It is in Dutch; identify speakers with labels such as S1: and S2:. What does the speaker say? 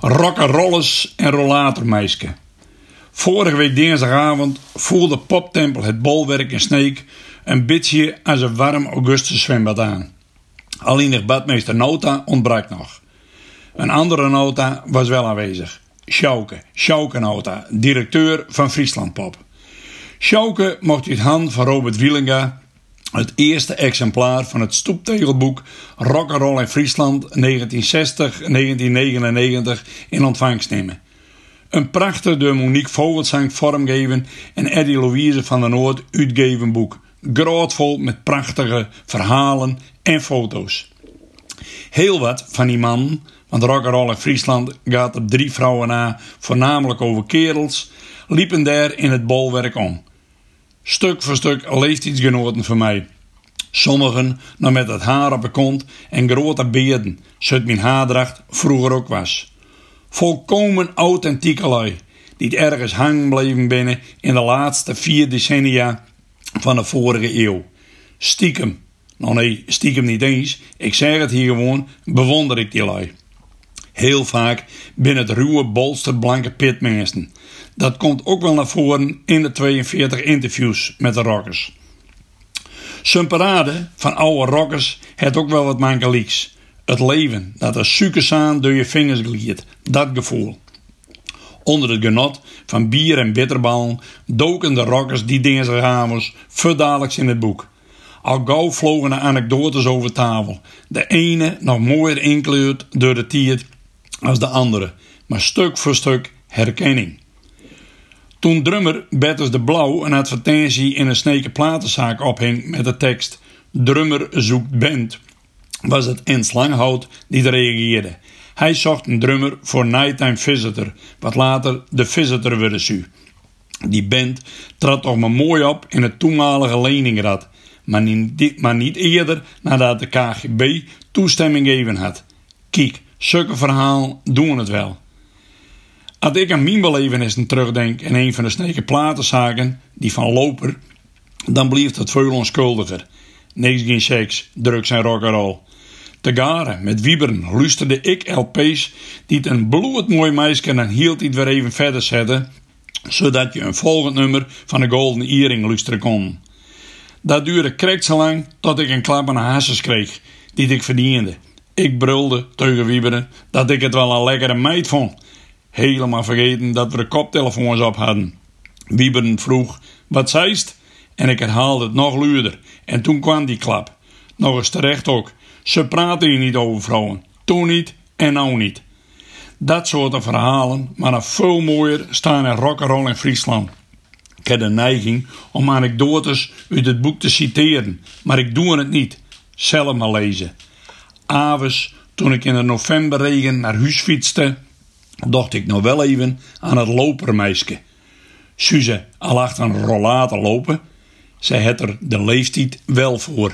S1: Rock'n'rollers en rollatormeisje. Vorige week dinsdagavond voelde Poptempel het bolwerk in Sneek een beetje als een warm augustus zwembad aan. Alleen de badmeester Nota ontbrak nog. Een andere nota was wel aanwezig. Sjouke, Sjouke Nota, directeur van Friesland Pop. Sjouke mocht uit hand van Robert Wielinga het eerste exemplaar van het stoeptegelboek Rock'n'Roll in Friesland 1960-1999 in ontvangst nemen. Een prachtig door Monique Vogelzang vormgeven en Eddie Louise van der Noord uitgeven boek. Grootvol met prachtige verhalen en foto's. Heel wat van die man, want Rock'n'Roll in Friesland gaat op drie vrouwen na, voornamelijk over kerels, liepen daar in het bolwerk om. Stuk voor stuk leeftijdsgenoten voor mij. Sommigen nog met het haar op de kont en grote beerden, zoals mijn haardracht vroeger ook was. Volkomen authentieke lui, die ergens hangen bleven binnen in de laatste vier decennia van de vorige eeuw. Stiekem, nou nee, stiekem niet eens, ik zeg het hier gewoon, bewonder ik die lui. Heel vaak binnen het ruwe bolsterblanke pitmensen. Dat komt ook wel naar voren in de 42 interviews met de rockers. Zijn parade van oude rockers heeft ook wel wat mankelieks. Het leven dat als suikersaan door je vingers gliert. Dat gevoel. Onder het genot van bier en bitterballen doken de rockers die dinsdagavonds verdadelijks in het boek. Al gauw vlogen de anekdotes over tafel. De ene nog mooier inkleurd door de tiert als de andere. Maar stuk voor stuk herkenning. Toen drummer Bertus de Blauw een advertentie in een sneken platenzaak ophing met de tekst Drummer zoekt band, was het Ens Langhout die reageerde. Hij zocht een drummer voor Nighttime Visitor, wat later de Visitor werd su. Die band trad toch maar mooi op in het toenmalige Leningrad, maar niet, maar niet eerder nadat de KGB toestemming gegeven had. Kijk, zulke verhaal doen het wel. Als ik aan mijn belevenissen terugdenk in een van de sneke platenzaken, die van Loper, dan blijft het veel onschuldiger. Niks geen seks, drugs en rock'n'roll. Te garen met wieberen luisterde ik LP's die het een bloedmooi meisje en hield het weer even verder zetten, zodat je een volgend nummer van de Golden Earring luisteren kon. Dat duurde krek zo lang tot ik een klap aan de kreeg, die ik verdiende. Ik brulde tegen wieberen dat ik het wel een lekkere meid vond helemaal vergeten dat we de koptelefoons op hadden. Wieberen vroeg, wat zeist? En ik herhaalde het nog luider. En toen kwam die klap. Nog eens terecht ook. Ze praten hier niet over vrouwen. Toen niet en nou niet. Dat soort verhalen, maar nog veel mooier, staan in rock'n'roll in Friesland. Ik heb de neiging om anekdotes uit het boek te citeren, maar ik doe het niet. Zelf maar lezen. Aves, toen ik in de novemberregen naar huis fietste, dacht ik nog wel even aan het lopermeisje. Suze al achter een rollator lopen, zij had er de leeftijd wel voor.